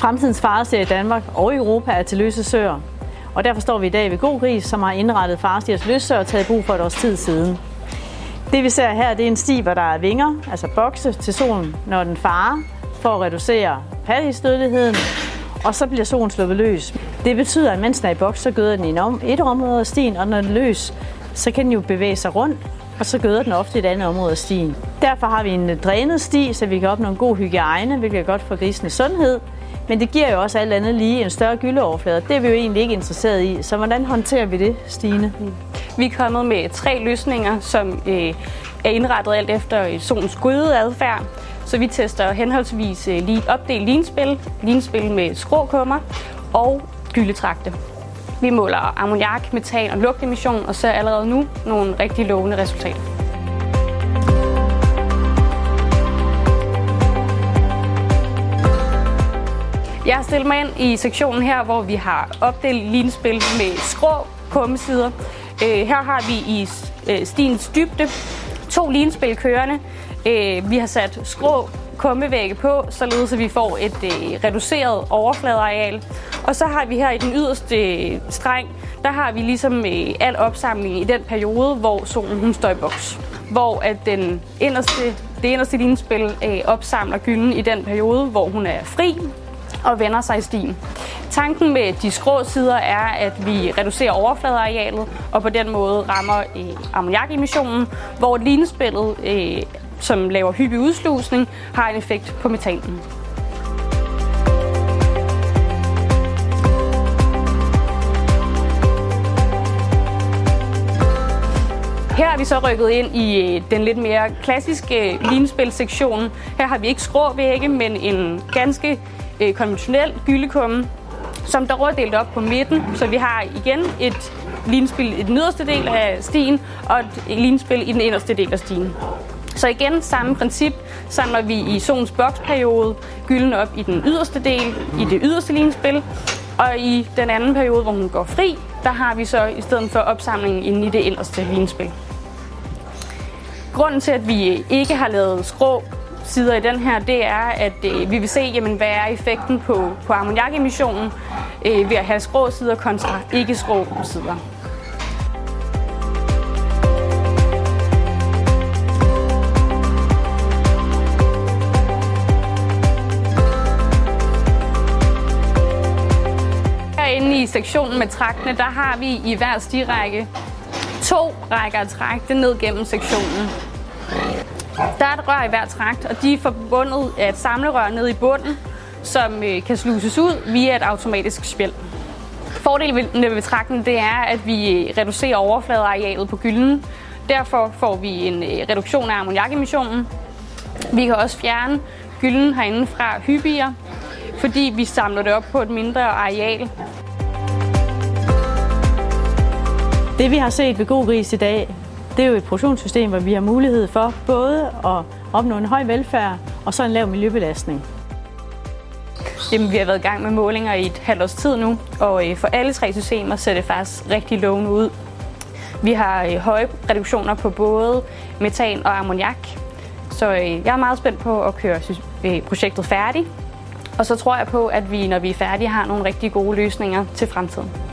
Fremtidens farestier i Danmark og i Europa er til løse søer. Og derfor står vi i dag ved God Gris, som har indrettet farestiers løssør og taget brug for et års tid siden. Det vi ser her, det er en sti, hvor der er vinger, altså bokse til solen, når den farer, for at reducere pattegisdødeligheden, og så bliver solen sluppet løs. Det betyder, at mens den er i boks, så gøder den i et område af stien, og når den er løs, så kan den jo bevæge sig rundt, og så gøder den ofte et andet område af stien. Derfor har vi en drænet sti, så vi kan opnå en god hygiejne, hvilket er godt for grisenes sundhed. Men det giver jo også alt andet lige en større gyldeoverflade. Det er vi jo egentlig ikke interesseret i. Så hvordan håndterer vi det, Stine? Vi er kommet med tre løsninger, som øh, er indrettet alt efter øh, solens grydeadfærd. Så vi tester henholdsvis øh, opdelt linspil, linspil med skråkummer og gyldetragte. Vi måler ammoniak, metan og lugtemission og ser allerede nu nogle rigtig lovende resultater. Jeg har stillet mig ind i sektionen her, hvor vi har opdelt linspil med skrå kummesider. Øh, her har vi i øh, stiens dybde to linspil kørende. Øh, vi har sat skrå kummevægge på, således at vi får et øh, reduceret overfladeareal. Og så har vi her i den yderste øh, streng, der har vi ligesom øh, al opsamling i den periode, hvor solen hun står i boks. Hvor at den inderste, det inderste linespil opsamler gylden i den periode, hvor hun er fri, og vender sig i stien. Tanken med de skrå sider er, at vi reducerer overfladearealet og på den måde rammer øh, ammoniakemissionen, hvor linespillet, øh, som laver hyppig udslusning, har en effekt på metanen. Her er vi så rykket ind i øh, den lidt mere klassiske øh, linspilsektion. Her har vi ikke skrå vægge, men en ganske øh, konventionel gyldekumme, som der er delt op på midten. Så vi har igen et linspil i den yderste del af stien, og et linspil i den inderste del af stien. Så igen samme princip, samler vi i solens boksperiode gylden op i den yderste del, i det yderste linspil, og i den anden periode, hvor hun går fri, der har vi så i stedet for opsamlingen inde i det inderste linspil. Grunden til, at vi ikke har lavet skrå sider i den her, det er, at øh, vi vil se, jamen, hvad er effekten på, på ammoniakemissionen øh, ved at have skrå sider kontra ikke skrå sider. I sektionen med traktene, der har vi i hver stirække to rækker af træk ned gennem sektionen. Der er et rør i hver trakt, og de er forbundet af et samlerør nede i bunden, som øh, kan sluses ud via et automatisk spjæld. Fordelen ved, ved trakten det er, at vi øh, reducerer overfladearealet på gylden. Derfor får vi en øh, reduktion af ammoniakemissionen. Vi kan også fjerne gylden herinde fra hyppigere, fordi vi samler det op på et mindre areal. Det vi har set ved God Gris i dag, det er jo et produktionssystem, hvor vi har mulighed for både at opnå en høj velfærd og så en lav miljøbelastning. Jamen, vi har været i gang med målinger i et halvt års tid nu, og øh, for alle tre systemer ser det faktisk rigtig lovende ud. Vi har øh, høje reduktioner på både metan og ammoniak, så øh, jeg er meget spændt på at køre projektet færdigt. Og så tror jeg på, at vi, når vi er færdige, har nogle rigtig gode løsninger til fremtiden.